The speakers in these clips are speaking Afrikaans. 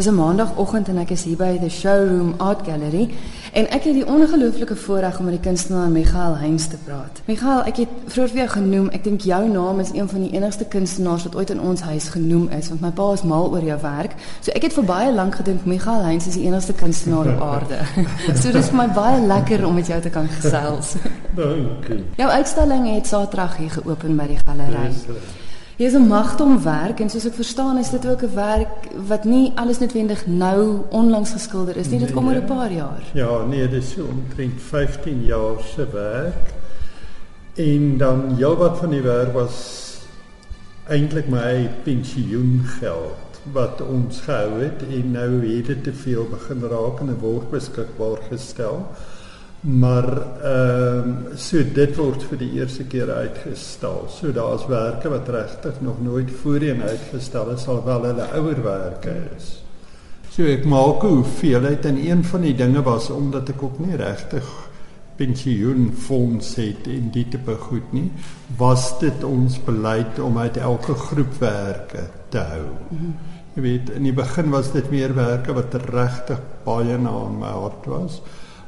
Dis 'n maandagooggend en ek is hier by the Showroom Art Gallery en ek het die ongelooflike voorreg om met die kunstenaar Michael Heinz te praat. Michael, ek het vroeër vir jou genoem, ek dink jou naam is een van die enigste kunstenaars wat ooit in ons huis genoem is want my pa is mal oor jou werk. So ek het vir baie lank gedink Michael Heinz is die enigste kunstenaar op aarde. so dis vir my baie lekker om met jou te kan gesels. Dankie. Jou uitstalling het Saterdag hier geopen by die galery. Hier is 'n magtom werk en soos ek verstaan is dit ook 'n werk wat nie alles noodwendig nou onlangs geskilder is nie. Dit kom oor 'n paar jaar. Ja, nee, dit is so omtrent 15 jaar se werk. En dan heel wat van die werk was eintlik my pensioengeld wat ons gehou het en nou het dit te veel begin raak en word beskikbaar gestel. Maar ehm um, so dit word vir die eerste keer uitgestal. So daar's werke wat regtig nog nooit voorheen uitgestel is, alhoewel hulle ouer werke is. So ek maak 'n hoeveelheid en een van die dinge was omdat ek ook nie regtig pensioenfonds het en die tipe goed nie, was dit ons beleid om uit elke groep werke te hou. Jy weet, in die begin was dit meer werke wat regtig baie na my hart was.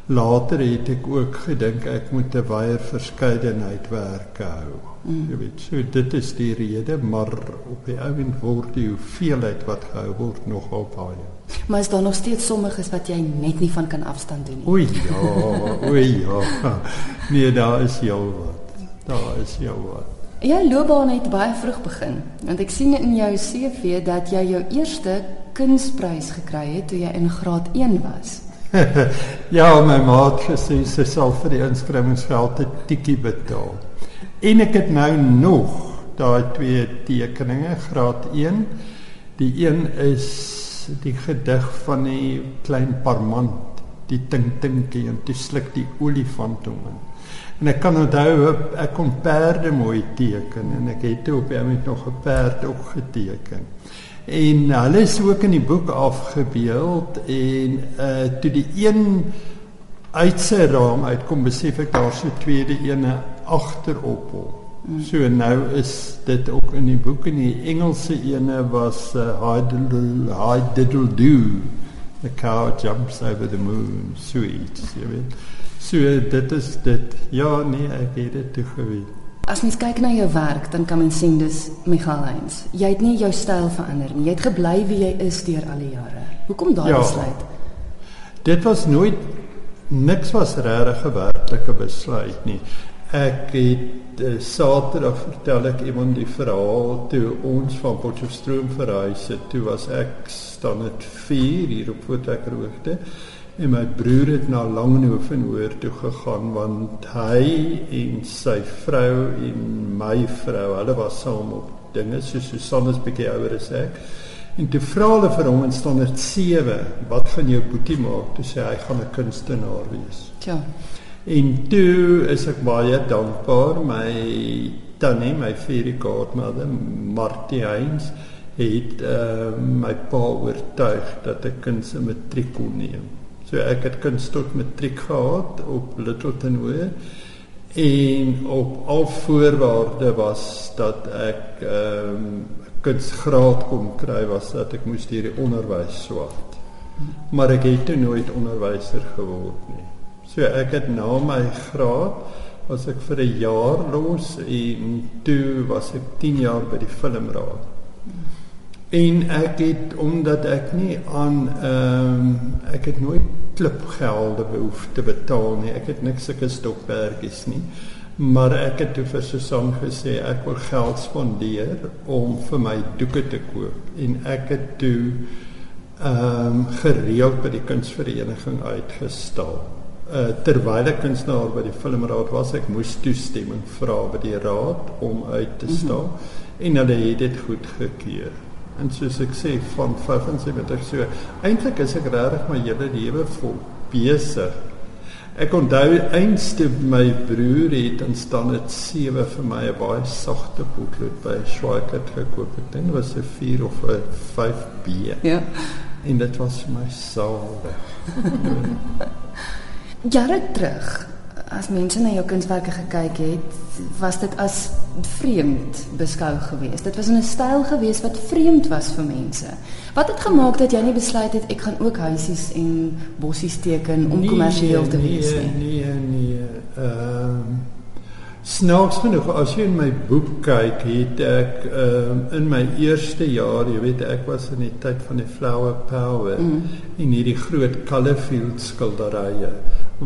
Later het ek ook gedink ek moet 'n baie verskeidenheid werke hou. Mm. Jy weet, so dit is die rede, maar op die ouend word die hoeveelheid wat gehou word nogal baie. Maar is daar nog steeds sommiges wat jy net nie van kan afstand doen nie? O ja, o ja. Nee, daar is jou wat. Daar is jou wat. Ja, loopbaan het baie vroeg begin. Want ek sien in jou CV dat jy jou eerste kunsprys gekry het toe jy in graad 1 was. ja, my ma het gesê sy sal vir die inskrywingsgeld 'n tikkie betaal. En ek het nou nog daai twee tekeninge, graad 1. Die een is die gedig van die klein parmant, die tintinkie en toe sluk die olifant hom in. En ek kan onthou ek kon perde mooi teken en ek het toe op hom nog 'n perd ook geteken. En hulle is ook in die boek afgebeeld en uh toe die een uit sy raam uitkom besef ek daar so tweede ene agterop hom. Mm. So nou is dit ook in die boek en die Engelse ene was uh, I diddle do the cow jumps over the moon sweet jy weet. So dit is dit ja nee ek het dit toe geweet. As mens kyk na jou werk, dan kan mens sien dis Michael Heinz. Jy het nie jou styl verander nie. Jy het gebly wie jy is deur al die jare. Hoekom daai ja, besluit? Dit was nooit niks was regtig 'n werklike besluit nie. Ek het uh, Saterdag vertel ek iemand die verhaal toe ons van Potchefstroom verhuis het. Toe was ek staan dit 4 hier op Voortrekkerhoogte. En my broer het na Langehoven hoor toe gegaan want hy en sy vrou en my vrou, hulle was saam op dinge so Susanne is bietjie ouer as ek. En toe vra hulle vir hom in standaard 7, wat gaan jou boetie maak? Toe sê hy gaan 'n kunstenaar wees. Ja. En toe is ek baie dankbaar my tannie, my vierde godmother, Martie Heinz het uh, my pa oortuig dat ek kuns in matriek kon neem. So ek het kuns tot matriek gehad op Littleton Hoër en op al voorwaarde was dat ek ehm um, kunsgraad kon kry was dat ek moes hierdie onderwys swat. Maar ek het nooit onderwyser geword nie. So ek het na my graad was ek vir 'n jaar los en toe was ek 10 jaar by die filmraad. En ek het omdat ek nie aan ehm um, ek het nooit klipgelde behoef te betaal nie. Ek het niks sulke stokperdjies nie. Maar ek het toe vir Susan gesê ek wil geld spandeer om vir my doeke te koop en ek het toe ehm um, gereeld by die kunsvereniging uitgestal. Uh, terwyl ek kunstenaar by die filmraad was, ek moes toestemming vra by die raad om uit te stal mm -hmm. en hulle het dit goedgekeur. En soos ek sê van 75 so, eintlik is ek regtig my hele lewe vol besig. Ek onthou eenste my broer het in standaard 7 vir my 'n baie sagte boeklet by Schweikert gekoop. Ek dink dit was 'n 4 of 'n 5B. Ja. En dit was vir my so. Jare terug as mense na jou kunswerke gekyk het, was dit as vreemd beskou geweest. Dit was 'n styl geweest wat vreemd was vir mense. Wat het gemaak dat jy nie besluit het ek gaan ook huisies en bossies teken om kommersieel nee, te wees nie? Nee, nee, nee. Ehm um, Snaaks genoeg as jy in my boek kyk, het ek um, in my eerste jaar, jy weet ek was in die tyd van die flower power mm. en hierdie groot Colorfield skilderye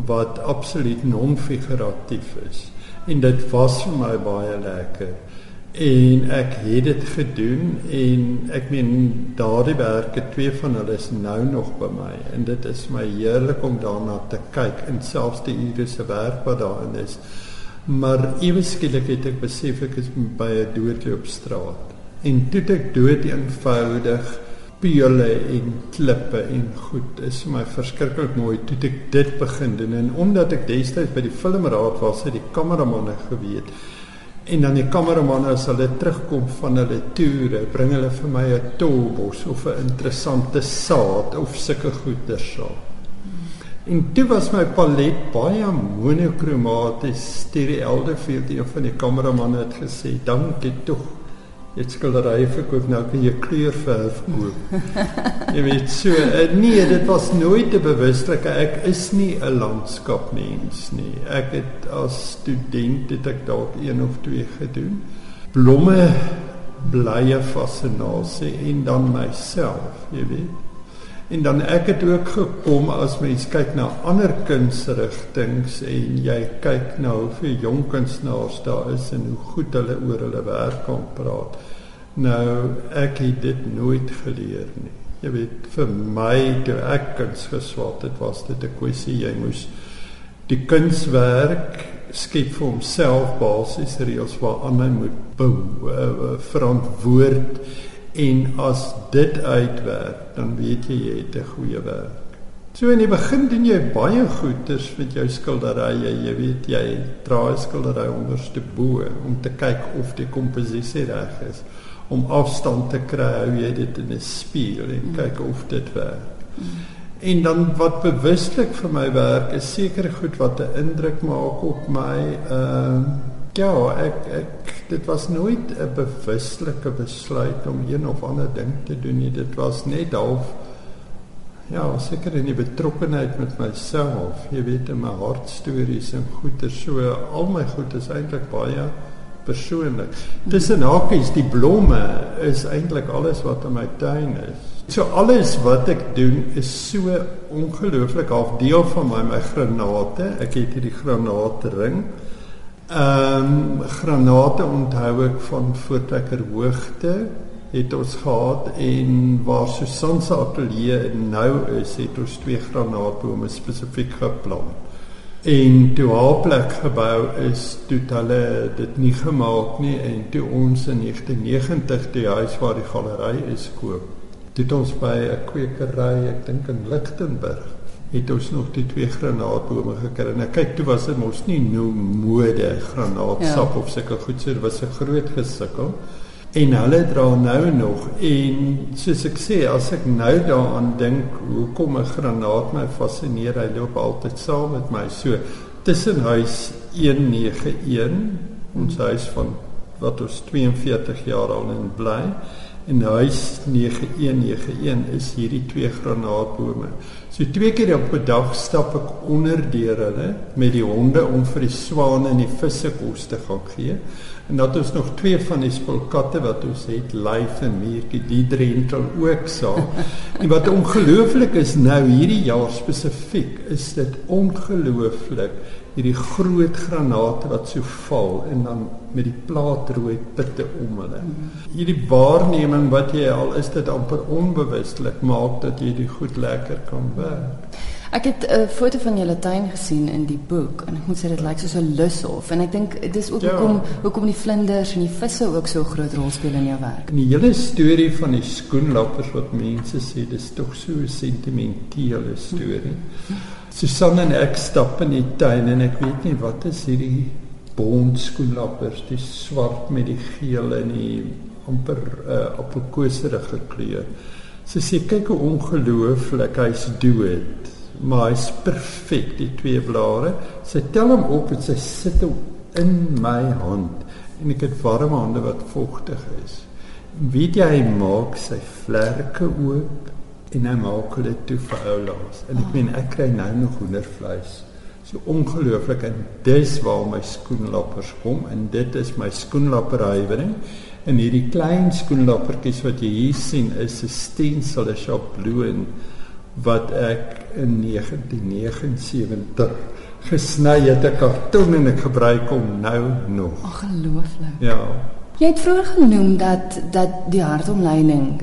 wat absoluut non-figuratief is. En dit was vir my baie lekker. En ek het dit gedoen en ek meen daardie werke twee van hulle is nou nog by my en dit is my heerlik om daarna te kyk en selfs die Iris se werk wat daarin is. Maar ewe skielik het ek besef ek is by 'n doodloop straat. En toe ek dood eenvoudig piele en klippe en goed is my verskriklik mooi toe ek dit begin doen en omdat ek destyds by die filmraad was het die kameramanne geweet en dan die kameramanne as hulle terugkom van hulle toere bring hulle vir my 'n tolbos of 'n interessante saad of sulke goeders saam En toe was my palet baie monokromaties. Stuur Elderfield een van die kameramanne het gesê, "Dankie tog. Dit skildery verkoop nou kan jy kleurverf koop." jy weet so, uh, nee, dit was nooit 'n bewuslike ek is nie 'n landskapmens nie. Ek het as student het ek dalk een of twee gedoen. Blomme blye fascinasie en dan myself, jy weet. En dan ek het ook gekom as mens kyk na ander kunsrigtinge en jy kyk nou vir jong kunstenaars daar is en hoe goed hulle oor hulle werk kan praat. Nou ek het dit nooit geleer nie. Jy weet vir my toe ek kuns geswat het was dit 'n kwessie jy moes die kunswerk skep vir homself basies reëls waaraan hy moet bou uh, verantwoord En as dit uitwerk, dan weet jy jy het 'n goeie werk. So in die begin doen jy baie goeders met jou skilderye. Jy weet jy draai skildery onderste bo om te kyk of die komposisie reg is, om afstand te kry hoe jy dit in 'n spieël en kyk of dit werk. En dan wat bewuslik vir my werk is seker goed wat 'n indruk maak op my ehm uh, Ja, ek ek dit was nooit 'n bewuslike besluit om een of ander ding te doen nie. Dit was net half ja, seker in die betrokkenheid met myself. Jy weet, in my hartstories en goeie so al my goed is eintlik baie persoonlik. Tussen hakies, die blomme is eintlik alles wat in my tuin is. So alles wat ek doen is so ongelooflik half deel van my my granate. Ek het hierdie granaatring. Ehm um, granate onthou ek van Voortrekker Hoogte het ons gehad en waar Susan se ateljee nou is, het ons twee granaatbome spesifiek geplant. En toe haar plek gebou is, toe hulle dit nie gemaak nie en toe ons in 1990 die huis waar die galery is koop. Dit ons by 'n kwekery, ek dink in Lichtenburg het ons nog die twee granaatbome gekry. En ek kyk toe was dit mos nie nou mode granaatsap ja. of sulke goed so, dit was 'n groot gesukkel. En hulle dra nou nog en soos ek sê, as ek nou daaraan dink hoekom 'n granaat my fascineer, hy loop altyd saam met my. So tussen huis 191, ons huis van wat ons 42 jaar al in bly en huis 9191 is hierdie twee granaatbome. So twee keer op 'n dag stap ek onder deur hulle met die honde om vir die swane en die visse kos te gaan gee. En dat ons nog twee van die spulkatte wat ons het, Lyf en Miertjie, die drentel ook saam. en wat ongelooflik is nou hierdie jaar spesifiek, is dit ongelooflik hierdie groot granate wat so val en dan met die plaatrooi pitte om hulle. Hierdie waarneming wat jy al is dit amper onbewustelik maak dat jy dit goed lekker kan werk. Ek het 'n foto van julle tuin gesien in die boek en ek moet sê dit lyk soos 'n lushof en ek dink dit is ook ja. hoekom hoekom die vlinders en die visse ook so groot rol speel in jou werk. En die hele storie van die skoenlappers wat mense sê dis tog so 'n sentimentele storie. Susan en ek stap in die tuin en ek weet nie wat is hierdie bondskoenlappers, die swart met die geel en die amper uh, appelkoserige kleur. Sy sê kyk hoe ongelooflik hy's dood maar hy's perfek die twee blare. Sy tel hom op en sy sit hom in my hand en ek het warm hande wat vogtig is. Weet jy maak sy vlerke oop en hy maak hulle toe vir oulaas. En ek meen ek kry nou nog hoendervleis. So ongelooflik en dis waar my skoenlappers kom en dit is my skoenlapperhywering. En hierdie klein skoenlappertjies wat jy hier sien is 'n stensel, 'n sjabloon wat ek in 1979 gesny het 'n karton en ek gebruik hom nou nog. Ongelooflik. Ja. Jy het vroeër genoem dat dat die hartomleiding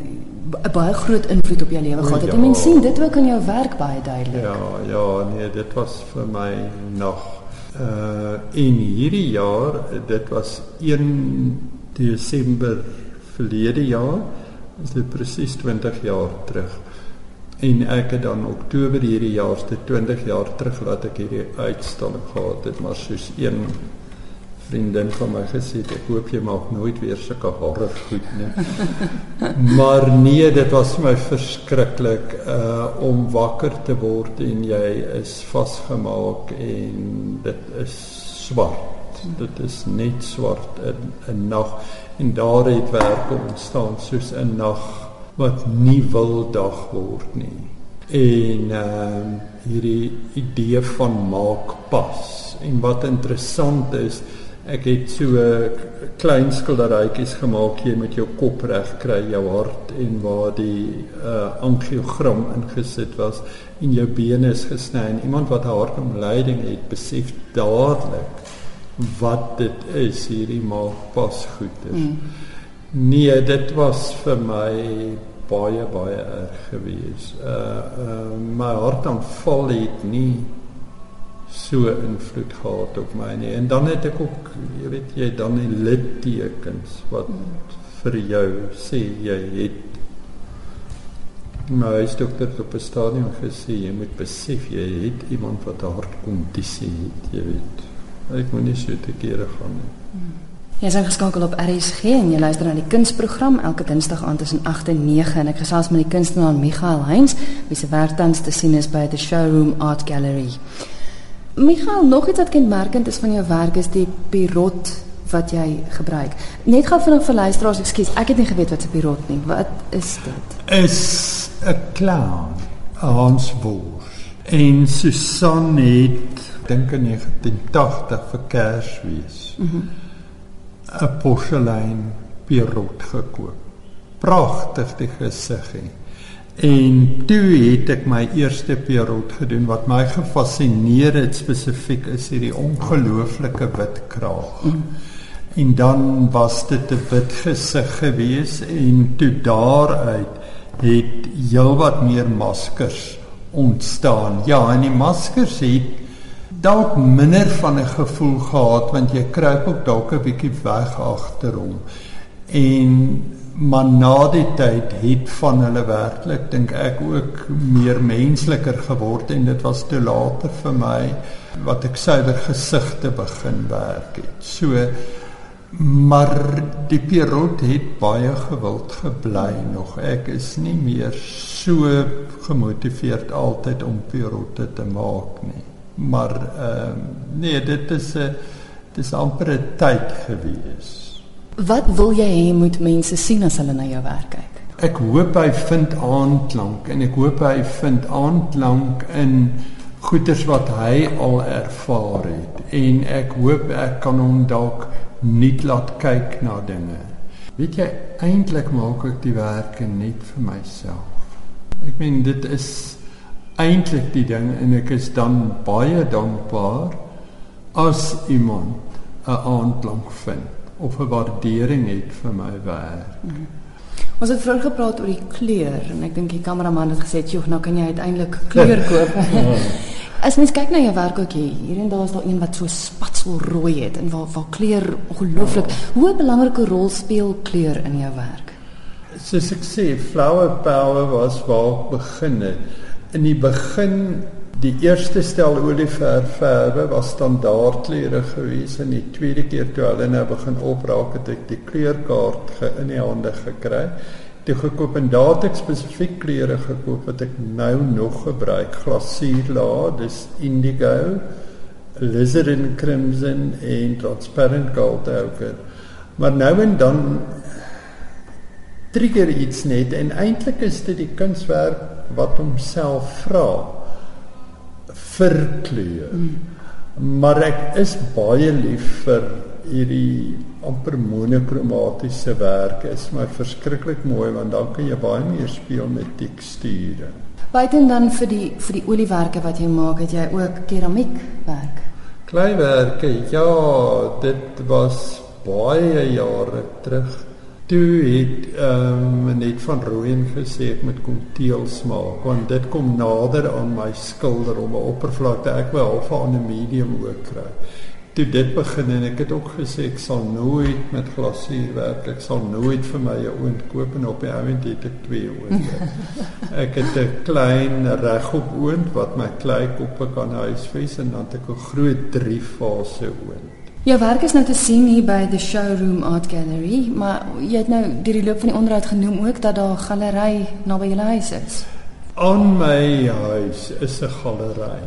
'n baie groot invloed op jou lewe gehad het. Ja. Mense sien dit ook in jou werk baie duidelik. Ja, ja, nee, dit was vir my nog uh in hierdie jaar, dit was 1 Desember verlede jaar, is dit presies 20 jaar terug. En ek het dan Oktober hierdie jaar se 20 jaar terug laat ek hierdie uitstalling gehad het, maar soos een vriendin van my gesê het, ek hoop jy maak nooit weer sulke horror goed nie. maar nee, dit was vir my verskriklik uh om wakker te word en jy is vasgemaak en dit is swart. Dit is net swart in 'n nag en daar het werke ontstaan soos 'n nag wat nie wil dag word nie. En ehm um, hierdie idee van maak pas. En wat interessant is, ek het so 'n klein skilderytjies gemaak jy met jou kop reg kry, jou hart en waar die uh angiogram ingesit was en jou bene is gesny en iemand wat 'n hartomleiding het, besef dadelik wat dit is hierdie maak pas goeders. Mm. Nee, dit was vir my baie baie erg gewees. Uh uh my hartaanval het nie so invloed gehad op my nie. En dan het ek ook, jy weet jy dan die littekens wat vir jou sê jy het my huisdokter op 'n stadium gesê jy moet besef jy het iemand wat hartkondisie het, jy weet. Ek moet nie so te kere gaan nie. Jy is ingeskakel op RSG en jy luister na die kunsprogram elke Dinsdag aand tussen 8 en 9 en ek gesels met die kunstenaar Michael Heinz wie se werk tans te sien is by the Showroom Art Gallery. Michael, nog iets wat kenmerkend is van jou werk is die pirot wat jy gebruik. Net gou vinnig vir luisteraars, ekskuus, ek het nie geweet wat 'n pirot nie. Wat is dit? Is 'n clown, 'n Hans Boers. En Susan het dink in 1980 vir Kersfees. Mhm. Mm 'n porselein pirot gekoop. Pragtig die gesiggie. En toe het ek my eerste pirot gedoen wat my gefassineer het spesifiek is hierdie ongelooflike wit kraag. Mm. En dan was dit 'n wit gesig gewees en toe daaruit het heelwat meer maskers ontstaan. Ja, en die maskers het dalk minder van 'n gevoel gehad want jy kruip ook dalk 'n bietjie weg agterom. En maar na die tyd het van hulle werklik dink ek ook meer mensliker geword en dit was te later vir my wat ek suiwer gesigte begin werk het. So maar die Pierrot het baie gewild gebly nog. Ek is nie meer so gemotiveerd altyd om Pierrotte te maak nie. Maar ehm uh, nee, dit is 'n dis amper 'n tyd gewees. Wat wil jy hê moet mense sien as hulle na jou werk kyk? Ek hoop hy vind aanklank en ek hoop hy vind aanklank in goeders wat hy al ervaar het en ek hoop ek kan hom dalk nuut laat kyk na dinge. Weet jy, eintlik maak ek die werke net vir myself. Ek meen dit is eintlik die ding en ek is dan baie dankbaar as iemand 'n aanklank vind of 'n waardering het vir my werk. Mm -hmm. Ons het vroeër gepraat oor die kleur en ek dink die kameraman het gesê, "Joh, nou kan jy uiteindelik kleur koop." As mens kyk na jou werk ook hier, hier en daar is daar een wat so spatsel rooi het en waar waar kleur ongelooflik. Hoe 'n belangrike rol speel kleur in jou werk? Soos ek sê, flower power was waar ek begin het. In die begin Die eerste stel olieverfverwe was standaardkleure gewees en die tweede keer toe hulle nou begin opraak het ek die kleurkaart ge in die hande gekry toe gekoop en daar het ek spesifiek kleure gekoop wat ek nou nog gebruik. Glasuurlaag, dis indigo, lizard and crimson en transparent gold ochre. Maar nou en dan trigger iets net en eintlik is dit die kunswerk wat homself vra vir kleur. Mm. Maar ek is baie lief vir hierdie amper monokromatiese werk. Dit is my verskriklik mooi want dan kan jy baie meer speel met teksture. Buiten dan vir die vir die oliewerke wat jy maak, het jy ook keramiekwerk. Kleiwerke. Ja, dit was baie jare terug toe het ehm um, net van Rooyen gesê ek moet kom teels maak want dit kom nader aan my skilder om 'n oppervlakte ek wil half aan 'n medium ook kry. Toe dit begin en ek het ook gesê ek sal nooit met glasuur werk. Ek sal nooit vir my 'n oond koop en op die oomblik het ek twee oonde. Ek het 'n klein regop oond wat my klei koppe kan huisves en dan het ek 'n groot drie fase oond. Jou werk is nou te sien hier by the Showroom Art Gallery, maar jy het nou deur die loop van die onderhoud genoem ook dat daar 'n galery naby jou huis is. Aan my huis is 'n galery.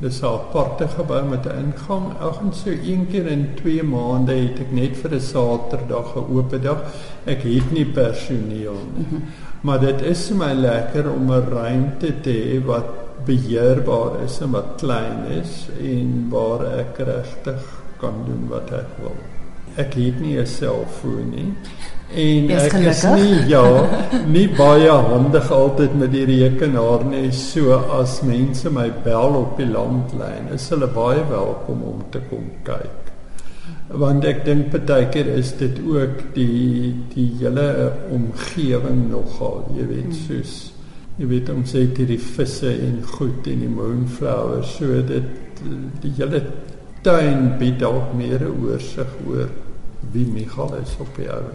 Dis 'n aparte gebou met 'n ingang. Elkeen so een keer in 2 maande het ek net vir 'n Saterdag 'n oop dag. Ek het nie personeel nie. Mm -hmm. Maar dit is vir my lekker om 'n ruimte te hê wat beheerbaar is en wat klein is en waar ek regtig kan doen wat ek wil. Ek het nie 'n selfoon nie. En ek gelukkig. is nie ja, nie baie handig altyd met die rekenaar nie. So as mense my bel op die landlyn, is hulle baie welkom om te kom kyk. Want ek dink partykeer is dit ook die die hele omgewing nogal, jy weet, hmm. soos jy weet ons sê die visse en goed en die moonflowers, so dit die hele tuin bied dalk meer 'n oorsig oor wie Michael is op die ou.